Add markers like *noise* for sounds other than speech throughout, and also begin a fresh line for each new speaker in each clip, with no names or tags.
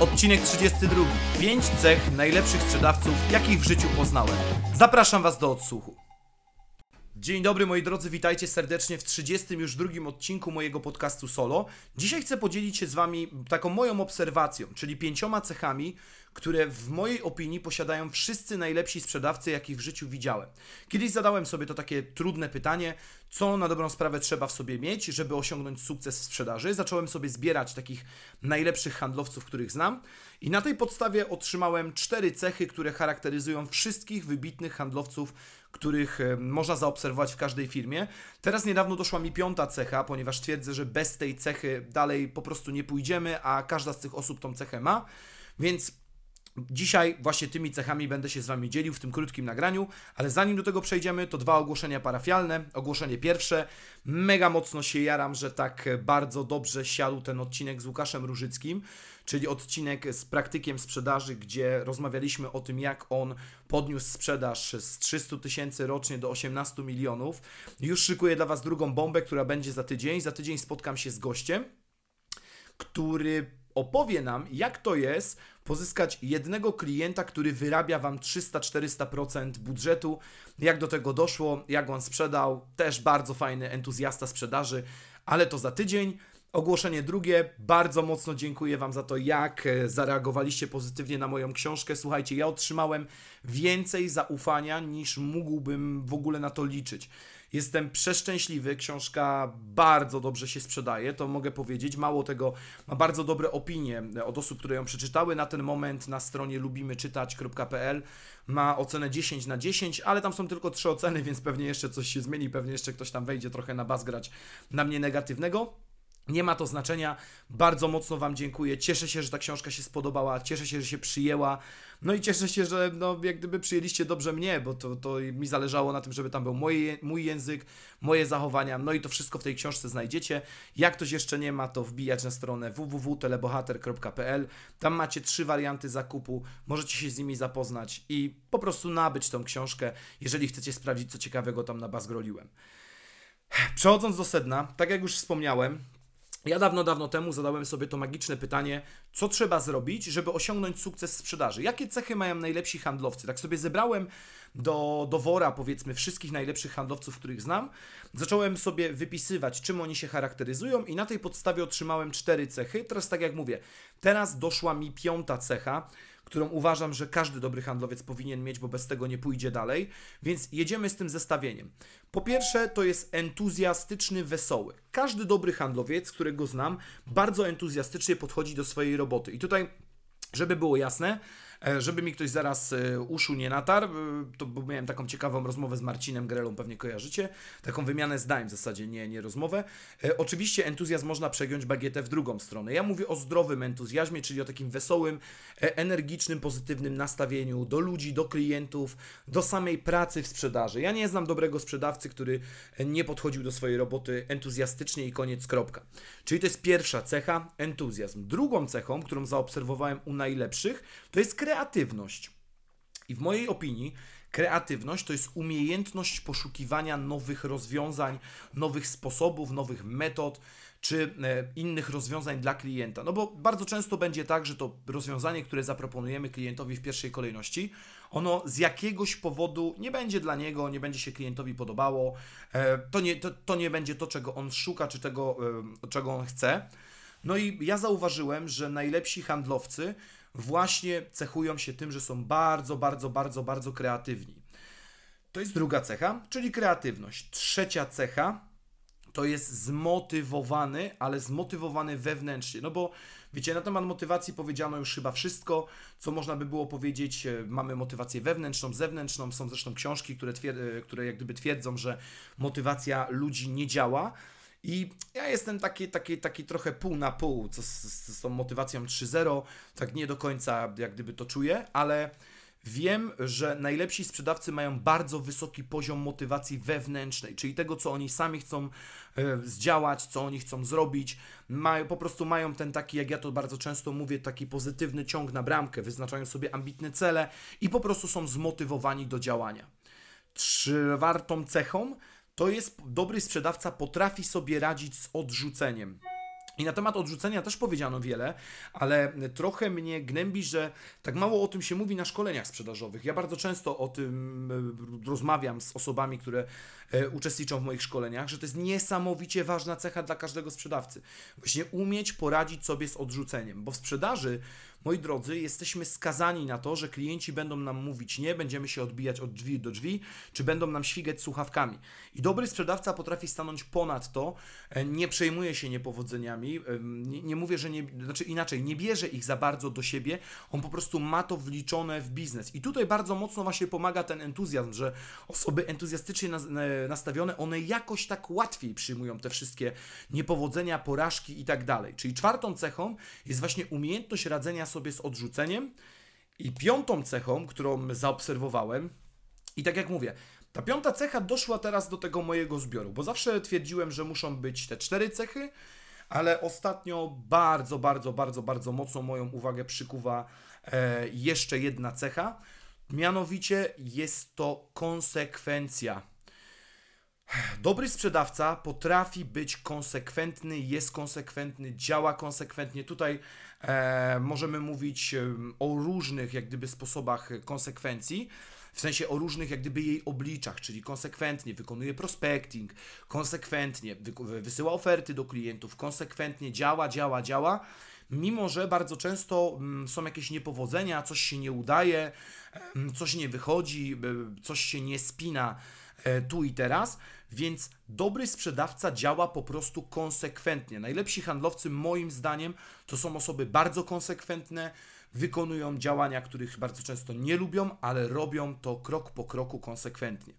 Odcinek 32. 5 cech najlepszych sprzedawców, jakich w życiu poznałem. Zapraszam Was do odsłuchu. Dzień dobry moi drodzy, witajcie serdecznie w 30 już drugim odcinku mojego podcastu solo. Dzisiaj chcę podzielić się z Wami taką moją obserwacją, czyli pięcioma cechami, które w mojej opinii posiadają wszyscy najlepsi sprzedawcy, jakich w życiu widziałem. Kiedyś zadałem sobie to takie trudne pytanie, co na dobrą sprawę trzeba w sobie mieć, żeby osiągnąć sukces w sprzedaży. Zacząłem sobie zbierać takich najlepszych handlowców, których znam i na tej podstawie otrzymałem cztery cechy, które charakteryzują wszystkich wybitnych handlowców, których e, można zaobserwować w każdej firmie. Teraz niedawno doszła mi piąta cecha, ponieważ twierdzę, że bez tej cechy dalej po prostu nie pójdziemy, a każda z tych osób tą cechę ma. Więc Dzisiaj właśnie tymi cechami będę się z Wami dzielił w tym krótkim nagraniu, ale zanim do tego przejdziemy, to dwa ogłoszenia parafialne. Ogłoszenie pierwsze. Mega mocno się jaram, że tak bardzo dobrze siadł ten odcinek z Łukaszem Różyckim, czyli odcinek z praktykiem sprzedaży, gdzie rozmawialiśmy o tym, jak on podniósł sprzedaż z 300 tysięcy rocznie do 18 milionów. Już szykuję dla Was drugą bombę, która będzie za tydzień. Za tydzień spotkam się z gościem, który opowie nam, jak to jest pozyskać jednego klienta, który wyrabia Wam 300-400% budżetu, jak do tego doszło, jak on sprzedał, też bardzo fajny entuzjasta sprzedaży, ale to za tydzień. Ogłoszenie drugie, bardzo mocno dziękuję Wam za to, jak e, zareagowaliście pozytywnie na moją książkę. Słuchajcie, ja otrzymałem więcej zaufania niż mógłbym w ogóle na to liczyć. Jestem przeszczęśliwy, książka bardzo dobrze się sprzedaje, to mogę powiedzieć. Mało tego, ma bardzo dobre opinie od osób, które ją przeczytały. Na ten moment na stronie lubimyczytać.pl ma ocenę 10 na 10, ale tam są tylko trzy oceny, więc pewnie jeszcze coś się zmieni, pewnie jeszcze ktoś tam wejdzie trochę na bas grać na mnie negatywnego. Nie ma to znaczenia. Bardzo mocno Wam dziękuję. Cieszę się, że ta książka się spodobała. Cieszę się, że się przyjęła. No i cieszę się, że no, jak gdyby przyjęliście dobrze mnie, bo to, to mi zależało na tym, żeby tam był mój język, moje zachowania. No i to wszystko w tej książce znajdziecie. Jak ktoś jeszcze nie ma, to wbijać na stronę www.telebohater.pl. Tam macie trzy warianty zakupu. Możecie się z nimi zapoznać i po prostu nabyć tą książkę, jeżeli chcecie sprawdzić, co ciekawego tam na bazgroliłem. Przechodząc do sedna, tak jak już wspomniałem, ja dawno, dawno temu zadałem sobie to magiczne pytanie, co trzeba zrobić, żeby osiągnąć sukces sprzedaży? Jakie cechy mają najlepsi handlowcy? Tak sobie zebrałem do, do wora, powiedzmy, wszystkich najlepszych handlowców, których znam. Zacząłem sobie wypisywać, czym oni się charakteryzują, i na tej podstawie otrzymałem cztery cechy. Teraz, tak jak mówię, teraz doszła mi piąta cecha którą uważam, że każdy dobry handlowiec powinien mieć, bo bez tego nie pójdzie dalej. Więc jedziemy z tym zestawieniem. Po pierwsze, to jest entuzjastyczny, wesoły. Każdy dobry handlowiec, którego znam, bardzo entuzjastycznie podchodzi do swojej roboty. I tutaj, żeby było jasne, żeby mi ktoś zaraz e, uszu nie natarł, e, to bo miałem taką ciekawą rozmowę z Marcinem Grelą, pewnie kojarzycie, taką wymianę zdań w zasadzie, nie, nie rozmowę. Oczywiście entuzjazm można przegiąć bagietę w drugą stronę. Ja mówię o zdrowym entuzjazmie, czyli o takim wesołym, energicznym, pozytywnym nastawieniu do ludzi, do klientów, do samej pracy w sprzedaży. Ja nie znam dobrego sprzedawcy, który nie podchodził do swojej roboty entuzjastycznie i koniec, kropka. Czyli to jest pierwsza cecha, entuzjazm. Drugą cechą, którą zaobserwowałem u najlepszych, to jest kreatywność kreatywność. I w mojej opinii kreatywność to jest umiejętność poszukiwania nowych rozwiązań, nowych sposobów, nowych metod czy e, innych rozwiązań dla klienta. No bo bardzo często będzie tak, że to rozwiązanie, które zaproponujemy klientowi w pierwszej kolejności, ono z jakiegoś powodu nie będzie dla niego, nie będzie się klientowi podobało, e, to nie, to, to nie będzie to, czego on szuka, czy tego, e, czego on chce. No i ja zauważyłem, że najlepsi handlowcy właśnie cechują się tym, że są bardzo, bardzo, bardzo, bardzo kreatywni. To jest druga cecha, czyli kreatywność. Trzecia cecha to jest zmotywowany, ale zmotywowany wewnętrznie. No bo wiecie, na temat motywacji powiedziano już chyba wszystko, co można by było powiedzieć. E, mamy motywację wewnętrzną, zewnętrzną. Są zresztą książki, które, e, które jak gdyby twierdzą, że motywacja ludzi nie działa. I ja jestem taki, taki, taki trochę pół na pół, co z, z, z tą motywacją 3.0, tak nie do końca jak gdyby to czuję, ale
Wiem, że najlepsi sprzedawcy mają bardzo wysoki poziom motywacji wewnętrznej, czyli tego, co oni sami chcą e, zdziałać, co oni chcą zrobić. Mają, po prostu mają ten taki, jak ja to bardzo często mówię, taki pozytywny ciąg na bramkę, wyznaczają sobie ambitne cele i po prostu są zmotywowani do działania. Czwartą cechą to jest dobry sprzedawca potrafi sobie radzić z odrzuceniem. I na temat odrzucenia też powiedziano wiele, ale trochę mnie gnębi, że tak mało o tym się mówi na szkoleniach sprzedażowych. Ja bardzo często o tym e, rozmawiam z osobami, które e, uczestniczą w moich szkoleniach, że to jest niesamowicie ważna cecha dla każdego sprzedawcy. Właśnie umieć poradzić sobie z odrzuceniem, bo w sprzedaży moi drodzy, jesteśmy skazani na to, że klienci będą nam mówić nie, będziemy się odbijać od drzwi do drzwi, czy będą nam świgać słuchawkami. I dobry sprzedawca potrafi stanąć ponad to, e, nie przejmuje się niepowodzeniami, e, nie, nie mówię, że nie, znaczy inaczej, nie bierze ich za bardzo do siebie, on po prostu ma to wliczone w biznes. I tutaj bardzo mocno właśnie pomaga ten entuzjazm, że osoby entuzjastycznie nastawione, one jakoś tak łatwiej przyjmują te wszystkie niepowodzenia, porażki i tak dalej. Czyli czwartą cechą jest właśnie umiejętność radzenia sobie z odrzuceniem. I piątą cechą, którą zaobserwowałem, i tak jak mówię, ta piąta cecha doszła teraz do tego mojego zbioru, bo zawsze twierdziłem, że muszą być te cztery cechy, ale ostatnio bardzo, bardzo, bardzo, bardzo mocno moją uwagę przykuwa e, jeszcze jedna cecha. Mianowicie jest to konsekwencja. Dobry sprzedawca potrafi być konsekwentny, jest konsekwentny, działa konsekwentnie. Tutaj możemy mówić o różnych, jak gdyby, sposobach konsekwencji. W sensie o różnych, jak gdyby, jej obliczach, czyli konsekwentnie wykonuje prospecting, konsekwentnie wy wysyła oferty do klientów, konsekwentnie działa, działa, działa, mimo że bardzo często mm, są jakieś niepowodzenia, coś się nie udaje, coś nie wychodzi, coś się nie spina e, tu i teraz, więc dobry sprzedawca działa po prostu konsekwentnie. Najlepsi handlowcy, moim zdaniem, to są osoby bardzo konsekwentne, wykonują działania, których bardzo często nie lubią, ale robią to krok po kroku konsekwentnie.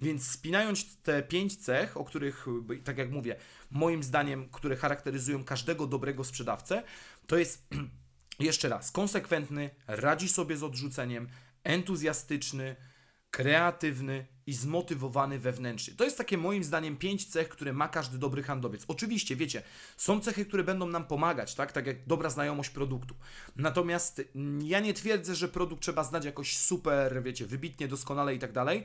Więc spinając te pięć cech, o których, tak jak mówię, moim zdaniem, które charakteryzują każdego dobrego sprzedawcę, to jest *clears throat* jeszcze raz konsekwentny, radzi sobie z odrzuceniem, entuzjastyczny, kreatywny i zmotywowany wewnętrznie. To jest takie moim zdaniem pięć cech, które ma każdy dobry handlowiec. Oczywiście, wiecie, są cechy, które będą nam pomagać, tak? Tak jak dobra znajomość produktu. Natomiast ja nie twierdzę, że produkt trzeba znać jakoś super, wiecie, wybitnie, doskonale i tak dalej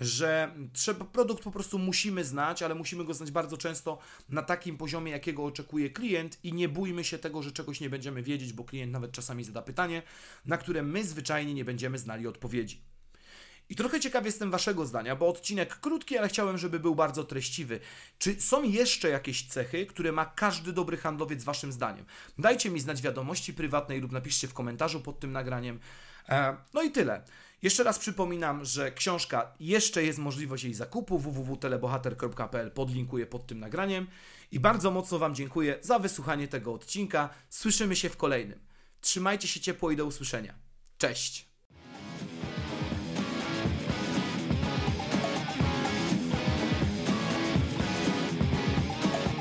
że trzeba, produkt po prostu musimy znać, ale musimy go znać bardzo często na takim poziomie, jakiego oczekuje klient i nie bójmy się tego, że czegoś nie będziemy wiedzieć, bo klient nawet czasami zada pytanie, na które my zwyczajnie nie będziemy znali odpowiedzi. I trochę ciekaw jestem Waszego zdania, bo odcinek krótki, ale chciałem, żeby był bardzo treściwy. Czy są jeszcze jakieś cechy, które ma każdy dobry handlowiec Waszym zdaniem? Dajcie mi znać wiadomości prywatnej lub napiszcie w komentarzu pod tym nagraniem. E, no i tyle. Jeszcze raz przypominam, że książka jeszcze jest możliwość jej zakupu www.telebohater.pl podlinkuję pod tym nagraniem i bardzo mocno Wam dziękuję za wysłuchanie tego odcinka. Słyszymy się w kolejnym. Trzymajcie się ciepło i do usłyszenia. Cześć!